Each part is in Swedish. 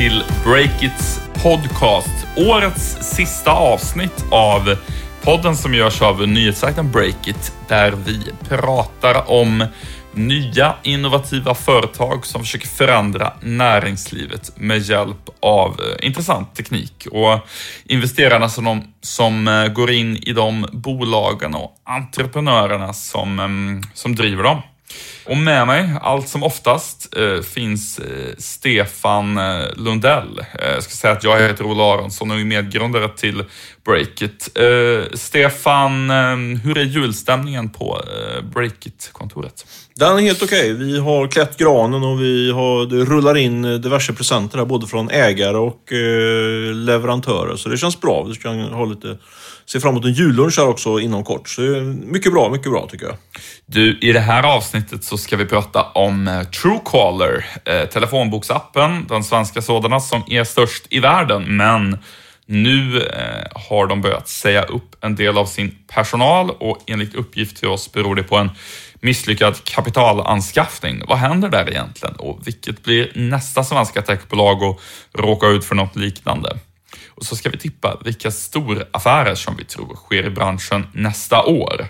till Breakits podcast. Årets sista avsnitt av podden som görs av nyhetssajten Breakit där vi pratar om nya innovativa företag som försöker förändra näringslivet med hjälp av eh, intressant teknik och investerarna som, de, som eh, går in i de bolagen och entreprenörerna som, mm, som driver dem. Och med mig, allt som oftast, eh, finns eh, Stefan eh, Lundell. Jag ska säga att jag heter Ola Aronsson och är medgrundare till Breakit. Stefan, hur är julstämningen på Breakit-kontoret? Den är helt okej. Okay. Vi har klätt granen och vi har, det rullar in diverse presenter här, både från ägare och eh, leverantörer. Så det känns bra. Vi ska ha lite, se fram emot en jullunch här också inom kort. Så mycket bra, mycket bra tycker jag. Du, i det här avsnittet så ska vi prata om eh, Truecaller, eh, telefonboksappen, den svenska sådana som är störst i världen, men nu eh, har de börjat säga upp en del av sin personal och enligt uppgift till oss beror det på en misslyckad kapitalanskaffning. Vad händer där egentligen och vilket blir nästa svenska techbolag att råka ut för något liknande? Och så ska vi tippa vilka storaffärer som vi tror sker i branschen nästa år.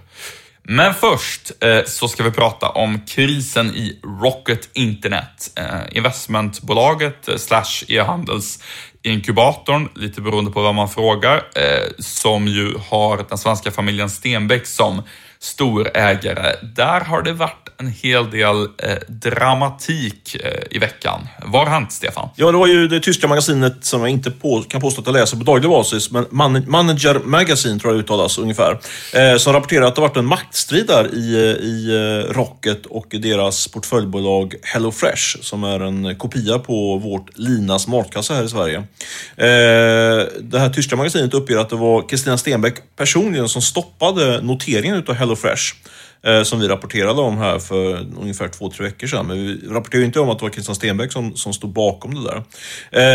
Men först eh, så ska vi prata om krisen i Rocket Internet. Eh, investmentbolaget eh, slash e-handelsinkubatorn, lite beroende på vad man frågar, eh, som ju har den svenska familjen Stenbeck som storägare. Där har det varit en hel del eh, dramatik eh, i veckan. Vad har hänt, Stefan? Ja, det var ju det tyska magasinet som jag inte på, kan påstå att jag läser på daglig basis, men Man Manager Magazine tror jag uttalas ungefär, eh, som rapporterar att det varit en maktstrid där i, i eh, Rocket och deras portföljbolag HelloFresh, som är en kopia på vårt Linas matkassa här i Sverige. Eh, det här tyska magasinet uppger att det var Kristina Stenbeck personligen som stoppade noteringen utav HelloFresh Eh, som vi rapporterade om här för ungefär två, tre veckor sedan. Men vi rapporterade inte om att det var Christian Stenbeck som, som stod bakom det där.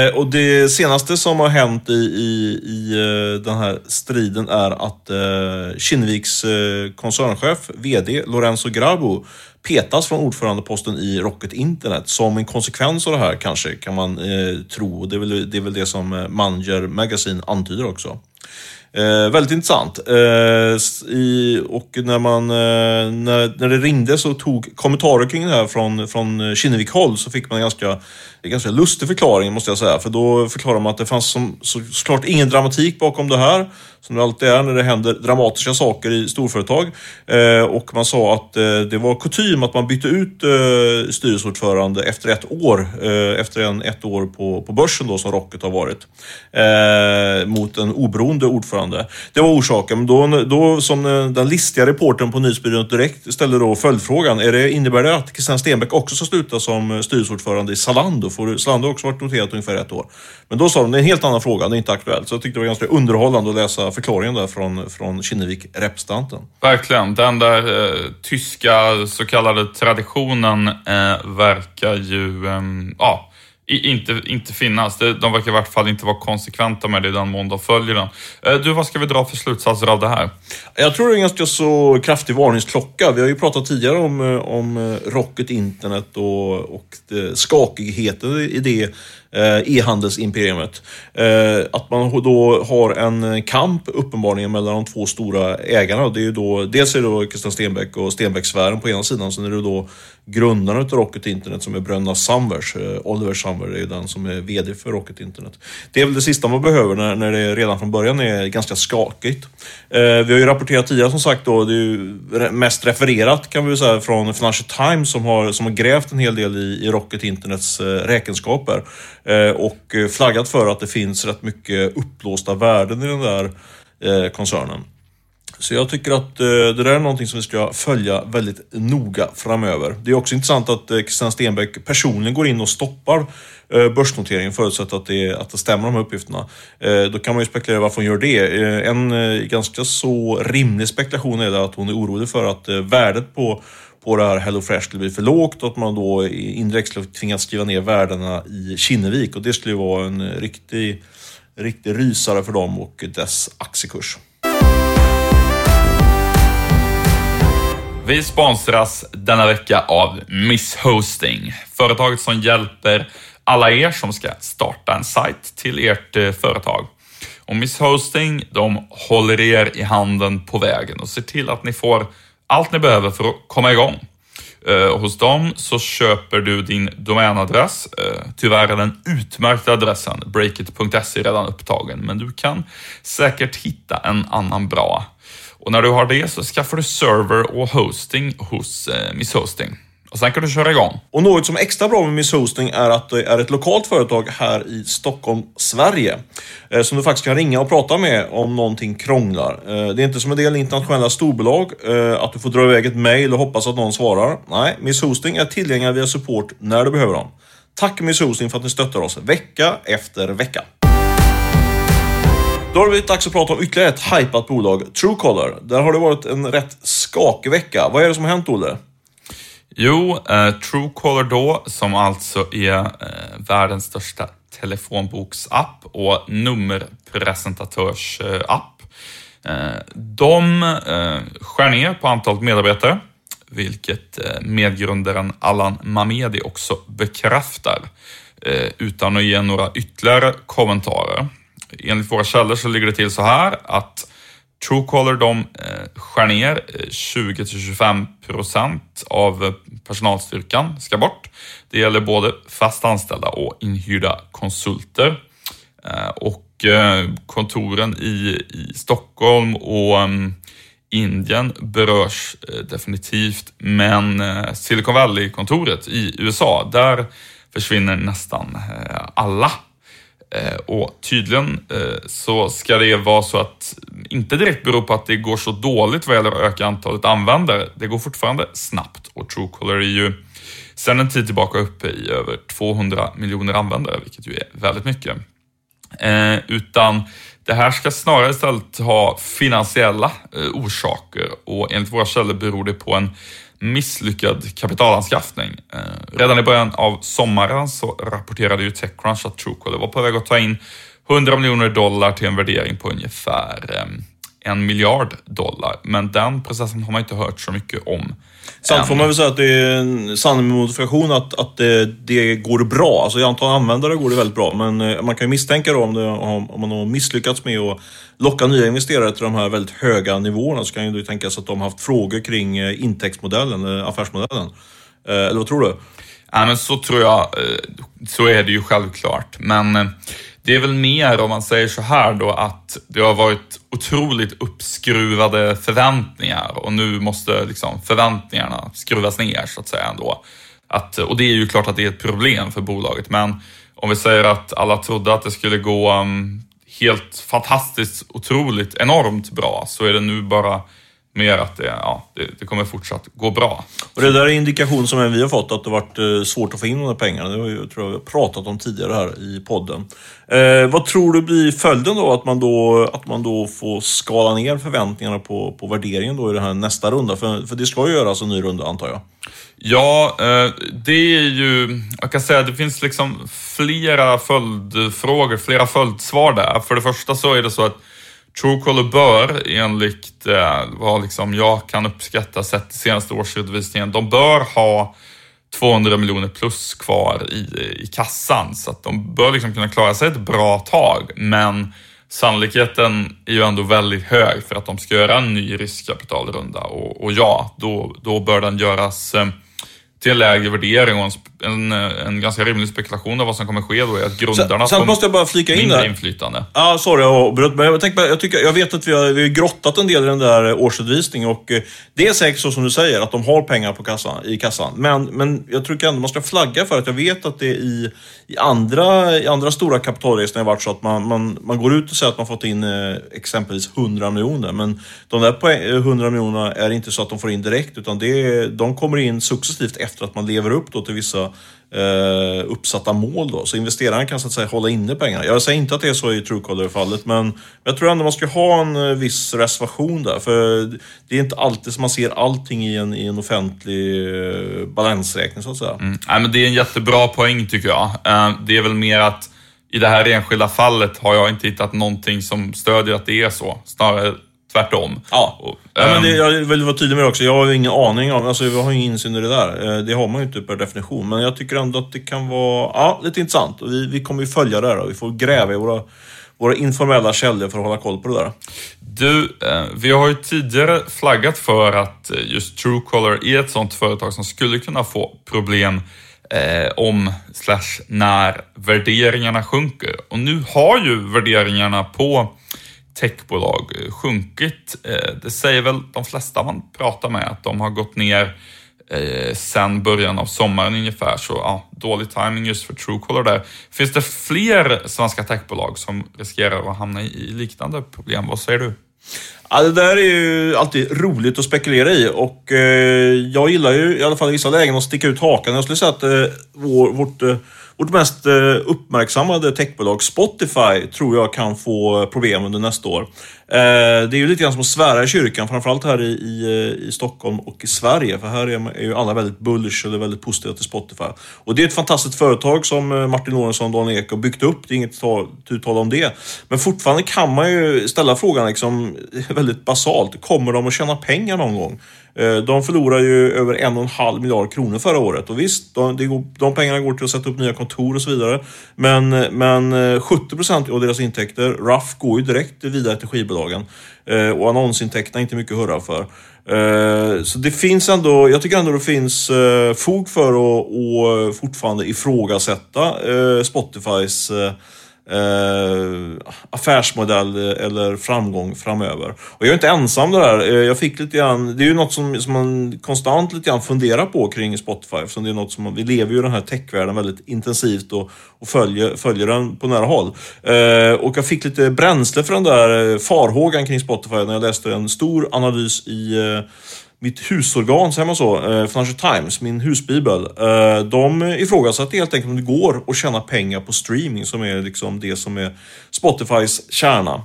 Eh, och det senaste som har hänt i, i, i eh, den här striden är att eh, Kinneviks koncernchef, VD Lorenzo Grabo petas från ordförandeposten i Rocket Internet som en konsekvens av det här kanske kan man eh, tro. Det är, väl, det är väl det som Manager Magazine antyder också. Eh, väldigt intressant. Eh, i, och när, man, eh, när, när det ringde så tog kommentarer kring det här från, från Kinnevik håll så fick man en ganska, en ganska lustig förklaring måste jag säga. För då förklarade man att det fanns som, så, såklart ingen dramatik bakom det här som det alltid är när det händer dramatiska saker i storföretag. Eh, och man sa att eh, det var kutym att man bytte ut eh, styrelseordförande efter ett år, efter en, ett år på, på börsen då som Rocket har varit, mot en oberoende ordförande. Det var orsaken. Men då, då som den listiga reporten på Nyhetsbyrån Direkt ställde då följdfrågan, är det, innebär det att Christian Stenbeck också ska sluta som styrelseordförande i Zalando? För Zalando har också varit noterat ungefär ett år. Men då sa de, det är en helt annan fråga, det är inte aktuellt. Så jag tyckte det var ganska underhållande att läsa förklaringen där från, från Kinnevik-representanten. Verkligen. Den där eh, tyska så kallade traditionen eh, verkar ju, eh, ja, inte, inte finnas. De verkar i vart fall inte vara konsekventa med det i den mån de följer den. Eh, du, vad ska vi dra för slutsatser av det här? Jag tror det är en ganska så kraftig varningsklocka. Vi har ju pratat tidigare om, eh, om eh, Rocket Internet och, och skakigheten i det Eh, e-handelsimperiumet. Eh, att man då har en kamp uppenbarligen mellan de två stora ägarna. Det är ju då, dels är det då Christian Stenbeck och Stenbecksfären på ena sidan, sen är det då grundaren av Rocket Internet som är bröderna Summers. Eh, Oliver Samver är den som är VD för Rocket Internet. Det är väl det sista man behöver när, när det redan från början är ganska skakigt. vi har ju rapporterat tidigare som sagt då, det är ju mest refererat kan vi säga från Financial Times som har, som har grävt en hel del i, i Rocket Internets räkenskaper. Eh, och eh, flaggat för att det finns rätt mycket upplåsta värden i den där eh, koncernen. Så jag tycker att det där är någonting som vi ska följa väldigt noga framöver. Det är också intressant att Christian Stenbeck personligen går in och stoppar börsnoteringen förutsatt att det, att det stämmer de här uppgifterna. Då kan man ju spekulera varför hon gör det. En ganska så rimlig spekulation är att hon är orolig för att värdet på på det här HelloFresh skulle bli för lågt och att man då indirekt skulle tvingas skriva ner värdena i Kinnevik och det skulle ju vara en riktig, riktig rysare för dem och dess aktiekurs. Vi sponsras denna vecka av Miss Hosting, företaget som hjälper alla er som ska starta en sajt till ert eh, företag. Och Miss Hosting, de håller er i handen på vägen och ser till att ni får allt ni behöver för att komma igång. Eh, hos dem så köper du din domänadress. Eh, tyvärr är den utmärkta adressen, breakit.se, redan upptagen, men du kan säkert hitta en annan bra. Och när du har det så skaffar du server och hosting hos eh, Miss Hosting. Och sen kan du köra igång. Och något som är extra bra med Miss Hosting är att det är ett lokalt företag här i Stockholm, Sverige. Eh, som du faktiskt kan ringa och prata med om någonting krånglar. Eh, det är inte som en del internationella storbolag, eh, att du får dra iväg ett mail och hoppas att någon svarar. Nej, Miss Hosting är tillgängliga via support när du behöver dem. Tack Miss Hosting för att ni stöttar oss vecka efter vecka. Då har det blivit dags att prata om ytterligare ett hypat bolag, Truecaller. Där har det varit en rätt skakig vecka. Vad är det som har hänt, Olle? Jo, eh, Truecaller då, som alltså är eh, världens största telefonboksapp och nummerpresentatörsapp, Eh, de eh, skär ner på antalet medarbetare, vilket eh, medgrundaren Allan Mamedi också bekräftar, eh, utan att ge några ytterligare kommentarer. Enligt våra källor så ligger det till så här att Truecaller de eh, skär ner eh, 20-25% av eh, personalstyrkan ska bort. Det gäller både fast anställda och inhyrda konsulter. Eh, och eh, kontoren i, i Stockholm och eh, Indien berörs definitivt, men Silicon Valley-kontoret i USA, där försvinner nästan alla och tydligen så ska det vara så att, inte direkt beror på att det går så dåligt vad gäller att öka antalet användare. Det går fortfarande snabbt och Truecaller är ju sedan en tid tillbaka uppe i över 200 miljoner användare, vilket ju är väldigt mycket. Eh, utan det här ska snarare istället ha finansiella eh, orsaker och enligt våra källor beror det på en misslyckad kapitalanskaffning. Eh, redan i början av sommaren så rapporterade ju Techcrunch att Truecaller var på väg att ta in 100 miljoner dollar till en värdering på ungefär eh, en miljard dollar. Men den processen har man inte hört så mycket om. Sen får man väl säga att det är en med modifikation att, att det, det, går bra. Alltså i antal användare går det väldigt bra. Men eh, man kan ju misstänka då om, det, om man har misslyckats med att locka nya investerare till de här väldigt höga nivåerna så kan ju tänkas att de har haft frågor kring eh, intäktsmodellen, affärsmodellen. Eller vad tror du? Ja, men så tror jag. Så är det ju självklart. Men det är väl mer om man säger så här då att det har varit otroligt uppskruvade förväntningar och nu måste liksom förväntningarna skruvas ner så att säga ändå. Att, och det är ju klart att det är ett problem för bolaget men om vi säger att alla trodde att det skulle gå um, helt fantastiskt, otroligt, enormt bra så är det nu bara mer att det, ja, det, det, kommer fortsatt gå bra. Och det där är indikation som vi har fått att det varit eh, svårt att få in de här pengarna. Det har jag, tror jag vi har pratat om tidigare här i podden. Eh, vad tror du blir följden då att man då, att man då får skala ner förväntningarna på, på värderingen då i den här nästa runda? För, för det ska ju göras en ny runda antar jag. Ja, eh, det är ju, jag kan säga att det finns liksom flera följdfrågor, flera följdsvar där. För det första så är det så att Truecaller bör enligt eh, vad liksom jag kan uppskatta sett i senaste årsredovisningen, de bör ha 200 miljoner plus kvar i, i kassan. Så att de bör liksom kunna klara sig ett bra tag. Men sannolikheten är ju ändå väldigt hög för att de ska göra en ny riskkapitalrunda. Och, och ja, då, då bör den göras eh, till en lägre värdering och en, en, en, ganska rimlig spekulation av vad som kommer ske då är att grundarna Sen, sen måste jag bara flika in där. inflytande. Ja, ah, sorry jag avbröt, men jag, tänkte, jag, tycker, jag vet att vi har, vi har grottat en del i den där årsredovisningen och eh, det är säkert så som du säger, att de har pengar på kassan, i kassan. Men, men jag tycker ändå man ska flagga för att jag vet att det i, i, andra, i andra stora kapitalresor har varit så att man, man, man går ut och säger att man fått in eh, exempelvis 100 miljoner. Men de där 100 miljonerna är inte så att de får in direkt, utan det, de kommer in successivt efter att man lever upp då till vissa eh, uppsatta mål. Då. Så investeraren kan så att säga hålla inne pengarna. Jag säger inte att det är så i Truecaller-fallet, men jag tror ändå man ska ha en eh, viss reservation där. För det är inte alltid som man ser allting i en, i en offentlig eh, balansräkning så att säga. Mm. Nej, men det är en jättebra poäng tycker jag. Eh, det är väl mer att i det här enskilda fallet har jag inte hittat någonting som stödjer att det är så. Snarare tvärtom. Ja, Och, ja men det, ehm, jag vill vara tydlig med det också. Jag har ju ingen aning om, alltså jag har ingen insyn i det där. Eh, Det har man ju inte per definition. Men jag tycker ändå att det kan vara, ja, lite intressant. Och vi, vi kommer ju följa det här och vi får gräva i våra, våra informella källor för att hålla koll på det där. Du, eh, vi har ju tidigare flaggat för att eh, just Truecaller är ett sånt företag som skulle kunna få problem om slash när värderingarna sjunker. Och nu har ju värderingarna på techbolag eh, sjunkit. Eh, det säger väl de flesta man pratar med att de har gått ner eh, sen början av sommaren ungefär. Så ja, dålig timing just för Truecaller där. Finns det fler svenska techbolag som riskerar att hamna i, i liknande problem? Vad säger du? Ja, det där är ju alltid roligt att spekulera i och eh, jag gillar ju i alla fall i vissa lägen att sticka ut hakan. Jag skulle säga att eh, vår, vårt, eh, vårt mest eh, uppmärksammade techbolag Spotify tror jag kan få problem under nästa år. Eh, det är ju lite grann som att svära i kyrkan, framförallt här i, i, eh, i Stockholm och i Sverige. För här är, är ju alla väldigt bullish eller väldigt positiva till Spotify. Och det är ett fantastiskt företag som eh, Martin Lorentzon och Daniel Ek har byggt upp. Det är inget tal- tu tal om det. Men fortfarande kan man ju ställa frågan liksom, väldigt basalt. Kommer de att tjäna pengar någon gång? De förlorar ju över en och en halv miljard kronor förra året. Och visst, de, de pengarna går till att sätta upp nya kontor och så vidare. Men, men 70% av deras intäkter, RAF, går ju direkt vidare till skivbolagen. Eh, Och annonsintäkterna är inte mycket att hurra för. Eh, Så det finns ändå, jag tycker ändå det finns eh, fog för att, och fortfarande ifrågasätta eh, Spotifys eh, eh, affärsmodell eh, eller framgång framöver. Och jag är inte ensam där. Eh, jag fick lite grann, det är ju något som, som man konstant lite grann funderar på kring Spotify. Eftersom det är något som, vi lever ju i den här techvärlden väldigt intensivt och, och följer, följer den på nära håll. Eh, och jag fick lite bränsle för den där eh, farhågan kring Spotify när jag läste en stor analys i eh, mitt husorgan, säger man så, eh, Financial Times, min husbibel, eh, de ifrågasatte helt enkelt om det går att tjäna pengar på streaming som är liksom det som är Spotifys kärna.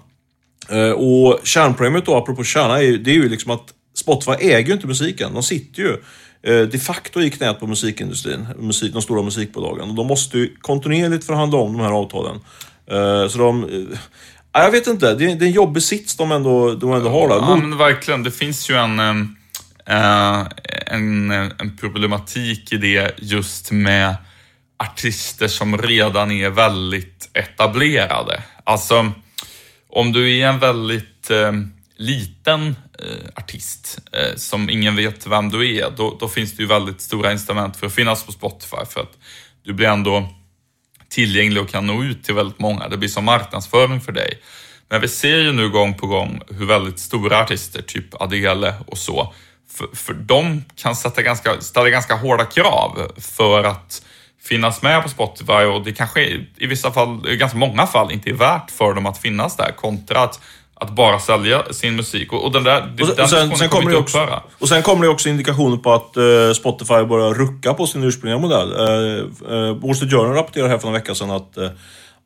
Eh, och kärnproblemet då, apropå kärna, det är ju liksom att Spotify äger ju inte musiken. De sitter ju de facto i knät på musikindustrin, musik, de stora musikbolagen. Och de måste ju kontinuerligt förhandla om de här avtalen. Så de... Jag vet inte, det är, en jobbig sits de ändå, de ändå har där. Ja, men verkligen. Det finns ju en, ehm, Eh, en, en problematik i det just med artister som redan är väldigt etablerade. Alltså, om du är en väldigt eh, liten eh, artist eh, som ingen vet vem du är, då, då finns det ju väldigt stora incitament för att finnas på Spotify för att du blir ändå tillgänglig och kan nå ut till väldigt många. Det blir som marknadsföring för dig. Men vi ser ju nu gång på gång hur väldigt stora artister, typ Adele och så, för, för de kan sätta ganska, ställa ganska hårda krav för att finnas med på Spotify och det kanske i vissa fall, i ganska många fall, inte är värt för dem att finnas där kontra att, att bara sälja sin musik. Och, och den där, Och den sen, och sen, sen kommer det också, upphöra. och sen kommer det också indikationer på att eh, Spotify börjar rucka på sin ursprungliga modell. Uh, uh, Wall Street Journal rapporterade här för en vecka sedan att, eh,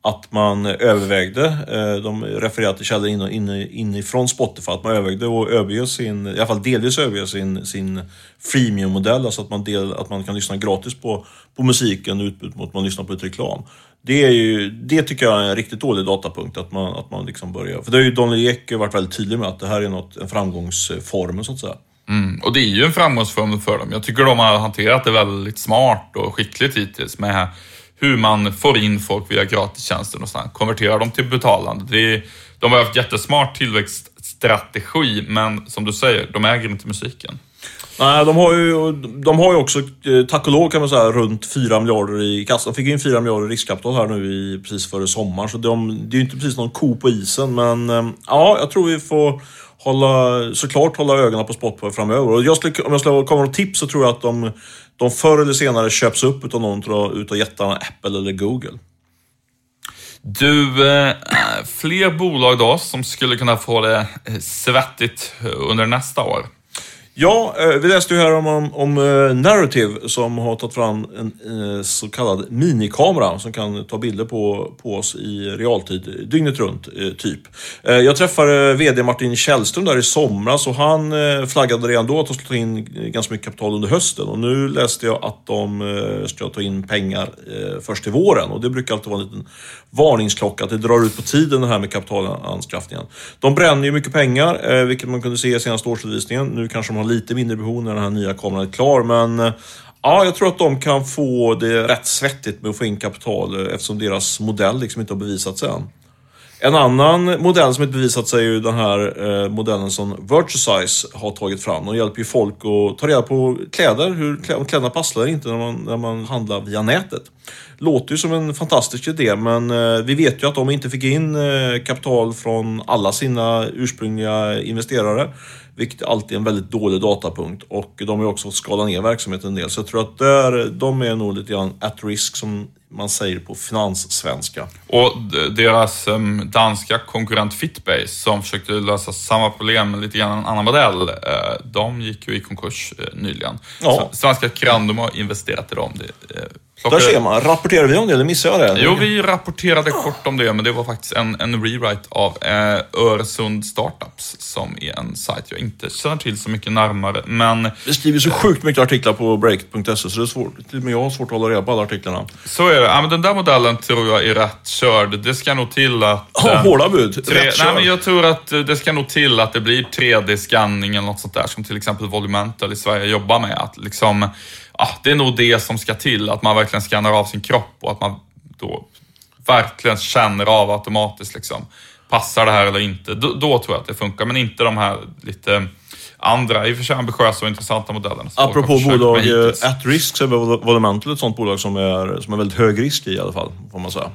att man övervägde, eh, de refererar till källor in, in, inifrån Spotify, att man övervägde att överge sin, i alla fall delvis överge sin, sin freemium-modell, alltså att man, del, att man kan lyssna gratis på, på musiken utbud mot att man lyssnar på ett reklam. Det, är ju, det tycker jag är en riktigt dålig datapunkt, att man, att man liksom börjar... För det har ju Daniel Ek varit väldigt tydlig med, att det här är något, en framgångsform, så att säga. Mm, och det är ju en framgångsform för dem. Jag tycker de har hanterat det väldigt smart och skickligt hittills med hur man får in folk via gratistjänster och sånt. Konverterar dem till betalande. Det är, de har haft jättesmart tillväxtstrategi, men som du säger, de äger inte musiken. Nej, de har ju, de har ju också, eh, tack och lov kan man säga, runt 4 miljarder i kassan. De fick in 4 miljarder i riskkapital här nu i, precis före sommaren. Så de, det är ju inte precis någon ko på isen, men eh, ja, jag tror vi får hålla, såklart hålla ögonen på Spotify framöver. Och jag skulle, om jag skulle komma med något tips så tror jag att de, de förr eller senare köps upp utav någon utav- jättarna Apple eller Google. Du, eh, fler bolag då som skulle kunna få det eh, svettigt under nästa år? Ja, eh, vi läste ju här om, om, om eh, Narrative som har tagit fram en eh, så kallad minikamera som kan ta bilder på, på oss i realtid, dygnet runt, typ. Jag träffade VD Martin Källström där i somras och han flaggade redan då att de skulle ta in ganska mycket kapital under hösten. Och nu läste jag att de ska ta in pengar först till våren och det brukar alltid vara en liten varningsklocka att det drar ut på tiden det här med kapitalanskaffningen. De bränner ju mycket pengar, vilket man kunde se i senaste årsredovisningen. Nu kanske de har lite mindre behov när den här nya kameran är klar, men Ja, jag tror att de kan få det rätt svettigt med att få in kapital eh, eftersom deras modell liksom inte har bevisats än. En annan modell som inte bevisat sig är ju den här eh, modellen som Virtusize har tagit fram. De hjälper ju folk att ta reda på kläder, hur om kläderna passar eller inte när man, när man handlar via nätet. Låter ju som en fantastisk idé, men eh, vi vet ju att de inte fick in eh, kapital från alla sina ursprungliga investerare. Vilket alltid är en väldigt dålig datapunkt. Och de har ju också fått skala ner verksamheten en del. Så jag tror att där, de är nog lite grann at risk som man säger på finanssvenska. Och deras em, danska konkurrent Fitbase som försökte lösa samma problem med lite grann en annan modell, eh, de gick ju i konkurs eh, nyligen. Ja. Så, svenska Crandom har investerat i dem. Det, eh, Där plockade- ser man. Rapporterar vi om det eller missar jag det? Jo, vi rapporterade kort om det, men det var faktiskt en, en rewrite av eh, Öresund Startups, som är en sajt jag inte känner till så mycket närmare. Men Vi skriver så sjukt mycket artiklar på break.se så det är svårt. Med jag har svårt att hålla reda på alla artiklarna. så är det. Ja, men den där modellen tror jag är rätt körd. Det ska nog till att... Ja, eh, hårda bud. Tre, Rätt nej, kör. men jag tror att eh, det ska nog till att det blir 3D-scanning eller något sånt där som till exempel Volumental i Sverige jobbar med. Att liksom, ja, det är nog det som ska till, att man verkligen scannar av sin kropp och att man då verkligen känner av automatiskt liksom, passar det här eller inte. Då, då tror jag att det funkar, men inte de här lite andra, i och för sig ambitiösa och intressanta modellerna. Apropå bolag eh, at risk så är Volumental ett sånt bolag som är, som är väldigt hög risk i i alla fall, får man säga.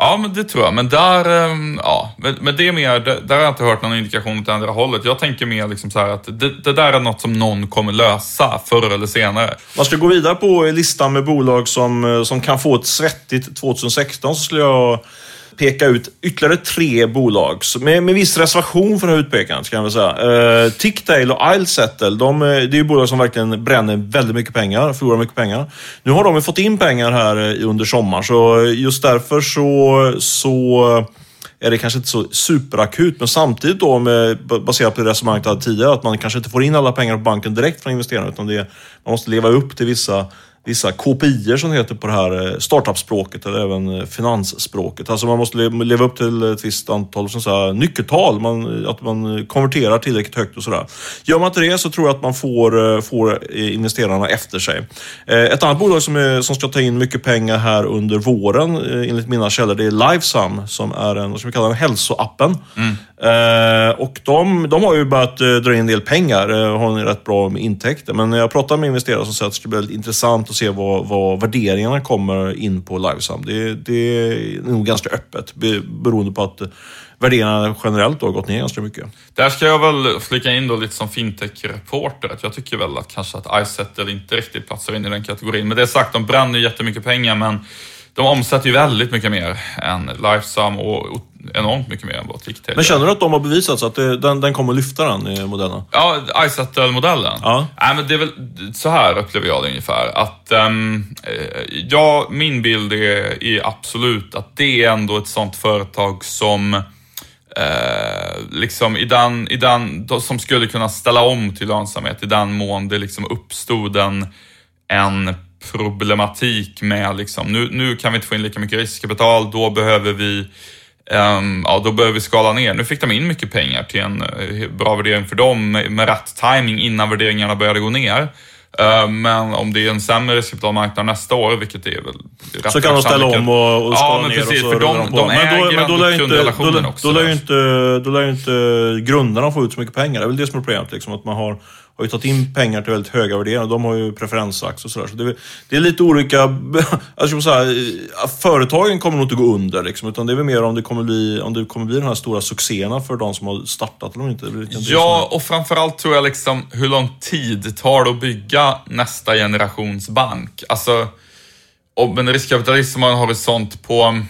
Ja, men det tror jag. Men där, ehm, ja, men det är mer, där har jag inte hört någon indikation åt andra hållet. Jag tänker mer liksom så här att det, det där är något som någon kommer lösa förr eller senare. Man ska gå vidare på listan med bolag som, eh, som kan få ett svettigt 2016 så skulle jag peka ut ytterligare tre bolag. Med, med viss reservation för det här utpekandet, kan jag väl säga. Eh, Ticktail och Islesettle, de, eh, det är ju bolag som verkligen bränner väldigt mycket pengar, förlorar mycket pengar. Nu har de ju fått in pengar här eh, under sommaren, så just därför så, så är det kanske inte så superakut, men samtidigt då med, baserat på det resonemanget jag hade tidigare, att man kanske inte får in alla pengar på banken direkt från investerarna, utan det, man måste leva upp till vissa vissa KPIer som det heter på det här eh, startup-språket eller även eh, finansspråket. Alltså man måste leva upp till ett visst antal så här, nyckeltal, man, att man konverterar tillräckligt högt och sådär. Gör man inte det så tror jag att man får, eh, får investerarna efter sig. Ett annat bolag som, är, som ska ta in mycket pengar här under våren, enligt mina källor, det är Livesum som är en, vad ska vi kalla den, hälsoappen. Mm. Eh, och de, de har ju börjat eh, dra in en del pengar, eh, har en rätt bra med intäkter. Men när jag pratar med investerare som säger att det ska bli väldigt intressant att se vad, vad värderingarna kommer in på Livesum. Det, det är nog ganska öppet beroende på att eh, värderingarna generellt då har gått ner ganska mycket. Där ska jag väl flika in då lite som fintech-reporter, att jag tycker väl att kanske att iSettle inte riktigt platsar in i den kategorin. Men det är sagt, de bränner jättemycket pengar, men de omsätter ju väldigt mycket mer än Lifesum och enormt mycket mer än vad TickTail Men känner du att de har bevisat så att det, den, den kommer lyfta den i modellen? Ja, iSettle-modellen. Ja. Nej, men det är väl så här upplever jag det ungefär. Att, eh, ja, min bild är, är absolut att det är ändå ett sånt företag som eh, liksom i den, i den, som skulle kunna ställa om till lönsamhet i den mån det liksom uppstod en, en problematik med liksom, nu, nu kan vi inte få in lika mycket riskkapital, då behöver vi Ehm, ja, då behöver vi skala ner. Nu fick de in mycket pengar till en eh, bra värdering för dem med, med rätt timing innan värderingarna började gå ner. Ehm, men om det är en sämre riskkapitalmarknad nästa år, vilket är väl rätt Så kan de ställa om och, och skala Ja, men ner precis, och så för de, på. de äger men då, men då ändå då, kundrelationen också. då, lär ju inte, då lär ju inte grundarna få ut så mycket pengar. Det är väl det som är problemet. Liksom, att man har, har ju tagit in pengar till väldigt höga värderingar. De har ju preferensaktier och sådär. Så det, är- det är lite olika... Alltså, så här, företagen kommer nog inte gå under. Liksom, utan det är väl mer om det kommer bli, om det kommer bli den här stora succéerna för de som har startat eller inte. Ja, och framförallt tror jag liksom hur lång tid tar det att bygga nästa generations bank? Alltså, om en riskkapitalist som har en horisont på mm,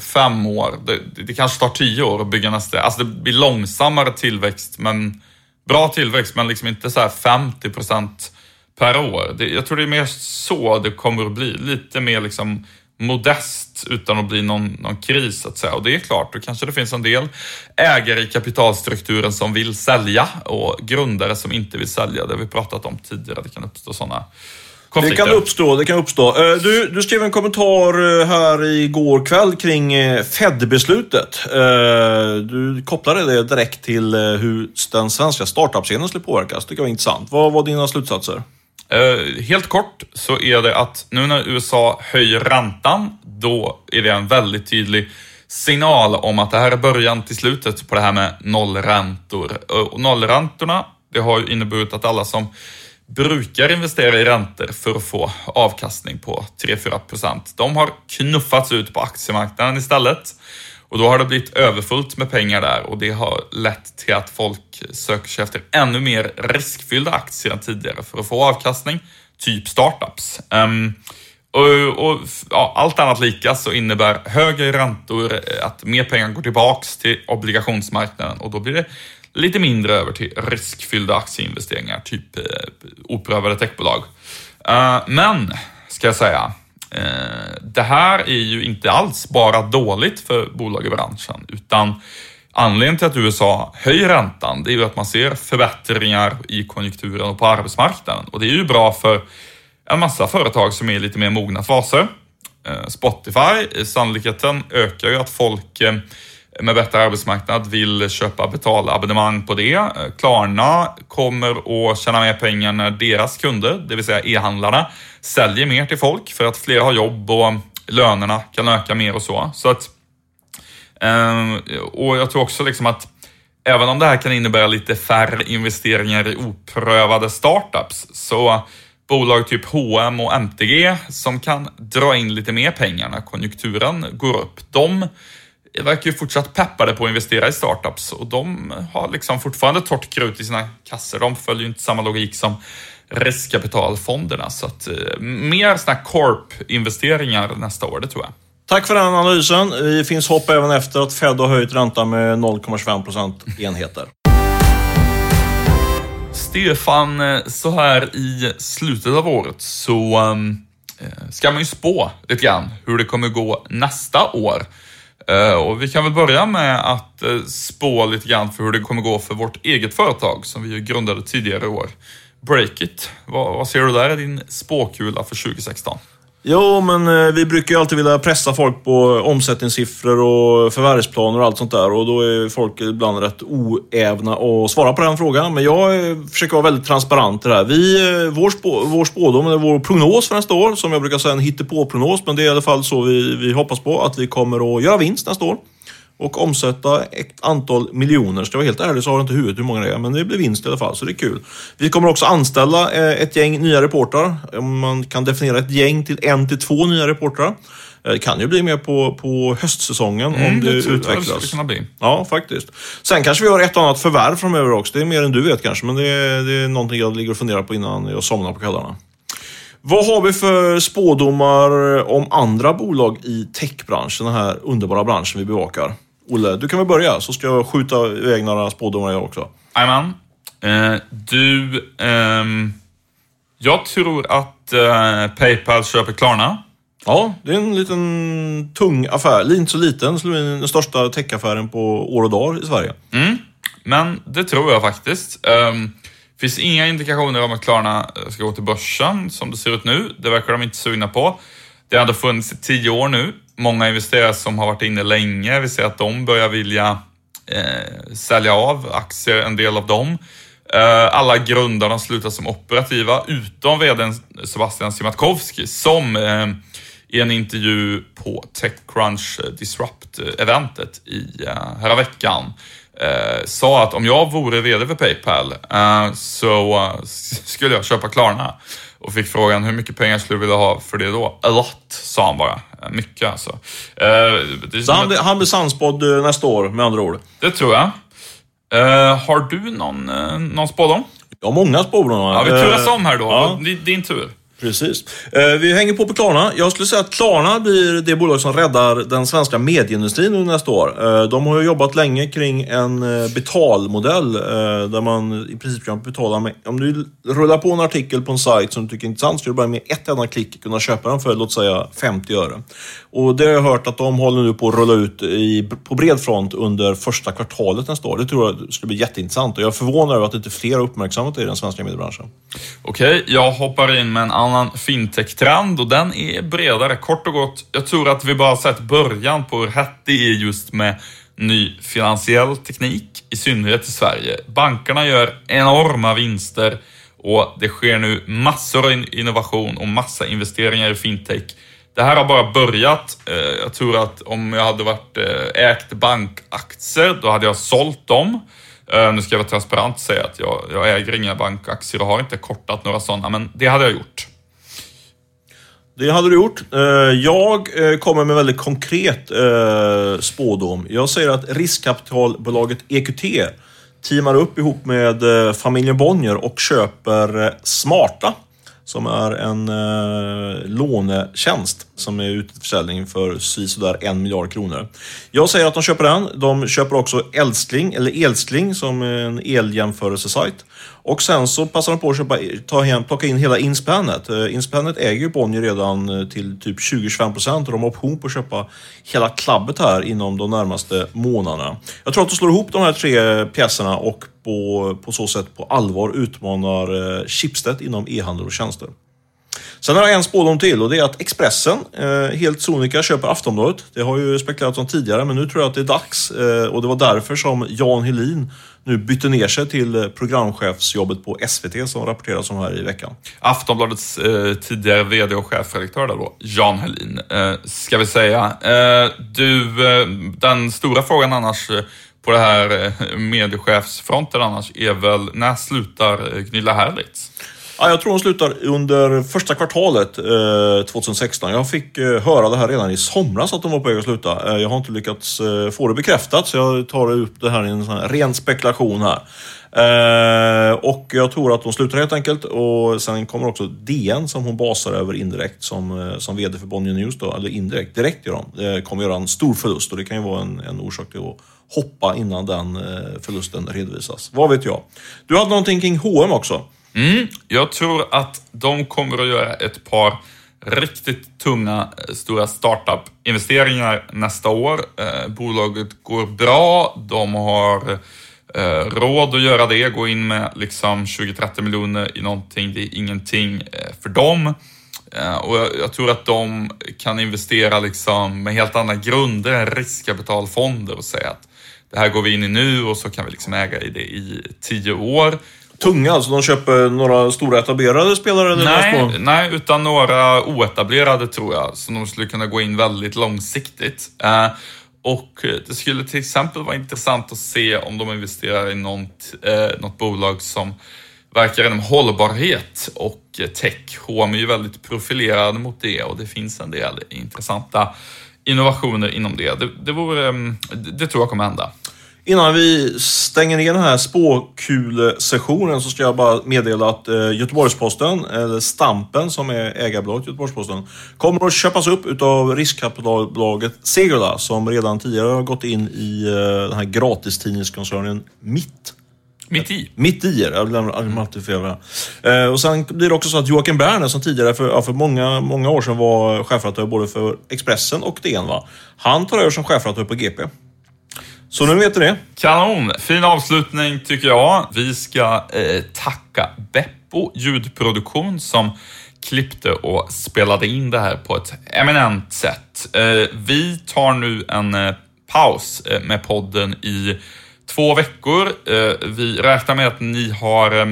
fem år, det, det kanske tar tio år att bygga nästa. Alltså det blir långsammare tillväxt, men bra tillväxt, men liksom inte så här 50 procent per år. Det, jag tror det är mer så det kommer att bli. Lite mer liksom modest utan att bli någon, någon kris så att säga. Och det är klart, då kanske det finns en del ägare i kapitalstrukturen som vill sälja och grundare som inte vill sälja. Det har vi pratat om tidigare, det kan uppstå sådana konflikter. Det kan uppstå, det kan uppstå. Eh, Du, du skrev en kommentar eh, här igår kväll kring eh, Fed-beslutet. Du kopplade det direkt till hur den svenska startup-scenen skulle påverkas. Det tycker jag var intressant. Vad var dina slutsatser? Helt kort så är det att nu när USA höjer räntan, då är det en väldigt tydlig signal om att det här är början till slutet på det här med nollräntor. Och nollräntorna, det har ju inneburit att alla som brukar investera i räntor för att få avkastning på 3-4 procent, de har knuffats ut på aktiemarknaden istället. Och då har det blivit överfullt med pengar där och det har lett till att folk söker sig efter ännu mer riskfyllda aktier än tidigare för att få avkastning, typ startups. Um, och, och ja, allt annat lika så innebär högre räntor eh, att mer pengar går tillbaks till obligationsmarknaden och då blir det lite mindre över till riskfyllda aktieinvesteringar, typ eh, oprövade techbolag. Eh, men, ska jag säga, Eh, det här är ju inte alls bara dåligt för bolag i branschen, utan anledningen till att USA höjer räntan, det är ju att man ser förbättringar i konjunkturen och på arbetsmarknaden. Och det är ju bra för en massa företag som är i lite mer mogna faser. Eh, Spotify, sannolikheten ökar ju att folk eh, med bättre arbetsmarknad vill köpa betalabonnemang på det. Klarna kommer att tjäna mer pengar när deras kunder, det vill säga e-handlarna, säljer mer till folk för att fler har jobb och lönerna kan öka mer och så. så att, ehm, och jag tror också liksom att även om det här kan innebära lite färre investeringar i oprövade startups, så bolag typ H&M och MTG som kan dra in lite mer pengar när konjunkturen går upp, de verkar ju fortsatt peppade på att investera i startups och de har liksom fortfarande torrt krut i sina kassor. De följer ju inte samma logik som riskkapitalfonderna. Så att, eh, mer sådana corp-investeringar nästa år, det tror jag. Tack för den analysen. Det finns hopp även efter att Fed har höjt räntan med 0,25 procentenheter. Stefan, eh, så här i slutet av året så um, ska man ju spå lite grann hur det kommer gå nästa år. Eh, och vi kan väl börja med att eh, spå lite grann för hur det kommer gå för vårt eget företag som vi ju grundade tidigare i år. Breakit. Vad, vad ser du där i din spåkula för 2016? Jo, men eh, vi brukar ju alltid vilja pressa folk på omsättningssiffror och förvärvsplaner och allt sånt där. Och då är folk ibland rätt oävna att svara på den frågan. Men jag eh, försöker vara väldigt transparent i det här. Vi, eh, vår, spå, vår spådom, eller vår prognos för nästa år, som jag brukar säga en hittepå-prognos, men det är i alla fall så vi, vi hoppas på, att vi kommer att göra vinst nästa år och omsätta ett antal miljoner. Ska jag vara helt ärlig så har jag inte huvudet hur många det är, men det blir vinst i alla fall, så det är kul. Vi kommer också anställa eh, ett gäng nya reportrar. Man kan definiera ett gäng till en till två nya reportrar. Det kan ju bli mer på, på höstsäsongen mm, om det, det utvecklas. Det kunna bli. Ja, faktiskt. Sen kanske vi har ett annat förvärv framöver också. Det är mer än du vet kanske, men det är, det är någonting jag ligger och funderar på innan jag somnar på kvällarna. Vad har vi för spådomar om andra bolag i techbranschen, den här underbara branschen vi bevakar? Olle, du kan väl börja så ska jag skjuta iväg några spådomar jag också. Jajamän. Eh, du, ehm, jag tror att eh, Paypal köper Klarna. Ja, det är en liten tung affär. Inte så liten, det den största techaffären på år och dag i Sverige. Mm. Men det tror jag faktiskt. Um, finns inga indikationer om att Klarna ska gå till börsen som det ser ut nu. Det verkar de inte sugna på. Det har ändå funnits i tio år nu många investerare som har varit inne länge, vi ser att de börjar vilja eh, sälja av aktier, en del av dem. Eh, alla grundarna slutar som operativa, utom vdn Sebastian Siemiatkowski som eh, i en intervju på Techcrunch Disrupt-eventet i eh, uh, förra veckan eh, sa att om jag vore VD för Paypal eh, så uh, skulle jag köpa Klarna. Och fick frågan hur mycket pengar skulle du vilja ha för det då? A lot, sa han bara. Mycket alltså. Uh, så han, han blir sannspådd eh, nästa år med andra ord? Det tror jag. Uh, har du någon, uh, någon spådom? Ja, många spådomar. Ja, vi turas om här då. Ja. Din tur. Precis. Eh, vi hänger på på Klarna. Jag skulle säga att Klarna blir det bolag som räddar den svenska medieindustrin under nästa år. Eh, de har ju jobbat länge kring en eh, betalmodell där man i princip kan betala med... Om du rullar på en artikel på en sajt som du tycker är intressant så ska du bara med ett enda klick kunna köpa den för låt säga 50 öre. Och det har jag hört att de håller nu på att rulla ut i, på bred front under första kvartalet nästa år. Det tror jag skulle bli jätteintressant och jag är förvånad över att inte fler har uppmärksammat det i den svenska mediebranschen. Okej, okay, jag hoppar in med en annan fintech-trend och den är bredare. Kort och gott, jag tror att vi bara sett början på hur hett det är just med ny finansiell teknik, i synnerhet i Sverige. Bankerna gör enorma vinster och det sker nu massor av innovation och massa investeringar i fintech. Det här har bara börjat. Eh, jag tror att om jag hade varit eh, ägt bankaktier, då hade jag sålt dem. Eh, nu ska jag vara transparent och säga att jag, jag äger inga bankaktier och har inte kortat några sådana, men det hade jag gjort. Det hade du gjort. Eh, jag eh, kommer med väldigt konkret eh, spådom. Jag säger att riskkapitalbolaget EQT teamar upp ihop med familjen Bonnier och köper Smarta som är en eh, lånetjänst som är ute till försäljning för sådär en miljard kronor. Jag säger att de köper den. De köper också Älskling, eller Elskling, som är en eljämförelsesajt. Och sen så passar de på att köpa, ta hem, plocka in hela Inspanet. Uh, eh, Inspanet äger Bonnier redan eh, till typ 20-25% och de har option på att köpa hela klabbet här inom de närmaste månaderna. Jag tror att de slår ihop de här tre pjäserna och på, på så sätt på allvar utmanar eh, Schibsted inom e-handel och tjänster. Sen har jag en spådom till och det är att Expressen eh, helt sonika köper Aftonbladet. Det har ju spekulerats om tidigare men nu tror jag att det är dags eh, och det var därför som Jan Helin nu bytte ner sig till eh, programchefsjobbet på SVT som rapporteras om här i veckan. Aftonbladets eh, tidigare VD och chefredaktör där då, Jan Helin, eh, ska vi säga. Eh, du, eh, den stora frågan annars eh, på det här eh, mediechefsfronten annars är väl, när slutar Gnilla Herlitz? Ja, jag tror hon slutar under första kvartalet eh, 2016. Jag fick eh, höra det här redan i somras att de var på väg att sluta. Eh, jag har inte lyckats eh, få det bekräftat så jag tar upp det här i en sån här ren spekulation här. Eh, och jag tror att de slutar helt enkelt och sen kommer också DN som hon basar över indirekt som, eh, som VD för Bonnier News då, eller indirekt, direkt gör de, eh, kommer göra en stor förlust och det kan ju vara en, en orsak till att hoppa innan den eh, förlusten redovisas. Vad vet jag? Du hade någonting kring H&M också? Mm, jag tror att de kommer att göra ett par riktigt tunga, eh, stora startup-investeringar nästa år. Eh, bolaget går bra, de har eh, råd att göra det, gå in med liksom 20-30 miljoner i någonting, det är ingenting eh, för dem. Eh, och jag, tror att de kan investera liksom med helt andra grunder än riskkapitalfonder och säga att det här går vi in i nu och så kan vi liksom äga i det i tio år tunga? Alltså de köper några stora etablerade spelare? Nej, nej, utan några oetablerade tror jag. Som de skulle kunna gå in väldigt långsiktigt. Eh, och det skulle till exempel vara intressant att se om de investerar i något, eh, något bolag som verkar inom hållbarhet och tech. H&M är ju väldigt profilerade mot det och det finns en del intressanta innovationer inom det. Det, det, vore, mm, det tror jag kommer hända. Innan vi stänger ner den här spåkulesessionen så ska jag bara meddela att eh, Göteborgsposten, eller Stampen som är ägarbolaget Göteborgsposten, kommer att köpas upp utav riskkapitalbolaget Segula som redan tidigare har gått in i eh, den här gratistidningskoncernen Mitt. Mitt i? Mitt i, jag glömmer alltid fel. Eh, och sen blir det också så att Joakim Berner som tidigare för, ja, för många, många år sedan var chefredaktör både för Expressen och DN, va? han tar över som chefredaktör på GP. Så nu vet du det. Kanon! Fin avslutning tycker jag. Vi ska eh, tacka Beppo ljudproduktion som klippte och spelade in det här på ett eminent sätt. Eh, vi tar nu en eh, paus eh, med podden i två veckor. Eh, vi räknar med att ni har, eh,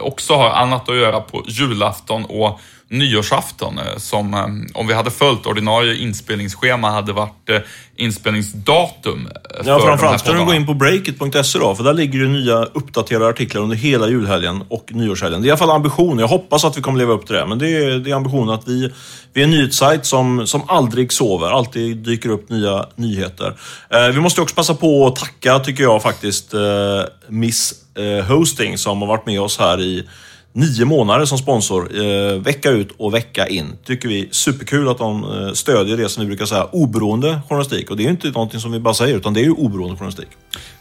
också har annat att göra på julafton och nyårsafton eh, som eh, om vi hade följt ordinarie inspelningsschema hade varit eh, inspelningsdatum. Ja, framförallt ska du gå in på breakit.se då, för där ligger det nya uppdaterade artiklar under hela julhelgen och nyårshelgen. Det är i alla fall ambitionen. Jag hoppas att vi kommer leva upp till det, men det är, det är ambitionen att vi, vi är en nyhetssajt som, som aldrig sover. Alltid dyker upp nya nyheter. Eh, vi måste också passa på att tacka, tycker jag faktiskt, eh, Miss eh, Hosting som har varit med oss här i nio månader som sponsor, eh, vecka ut och vecka in. Tycker vi superkul att de eh, stödjer det som vi brukar säga oberoende journalistik. Och det är ju inte någonting som vi bara säger, utan det är ju oberoende journalistik.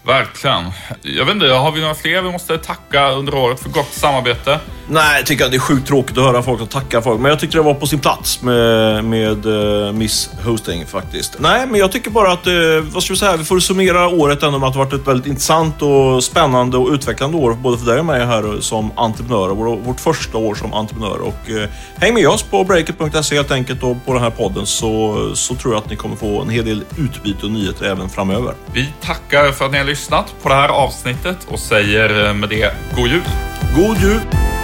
Verkligen. Jag vet inte, har vi några fler vi måste tacka under året för gott samarbete? Nej, jag tycker att det är sjukt tråkigt att höra folk och tacka folk. Men jag tyckte det var på sin plats med, med uh, Miss Hosting faktiskt. Nej, men jag tycker bara att, uh, vad ska vi säga, vi får summera året ändå med att det varit ett väldigt intressant och spännande och utvecklande år både för dig och mig här som entreprenör och vårt första år som entreprenör. Och uh, häng med oss på breaket.se helt enkelt och på den här podden så, så tror jag att ni kommer få en hel del utbyte och nyheter även framöver. Vi tackar för att ni har lyssnat på det här avsnittet och säger med det god jul. God jul!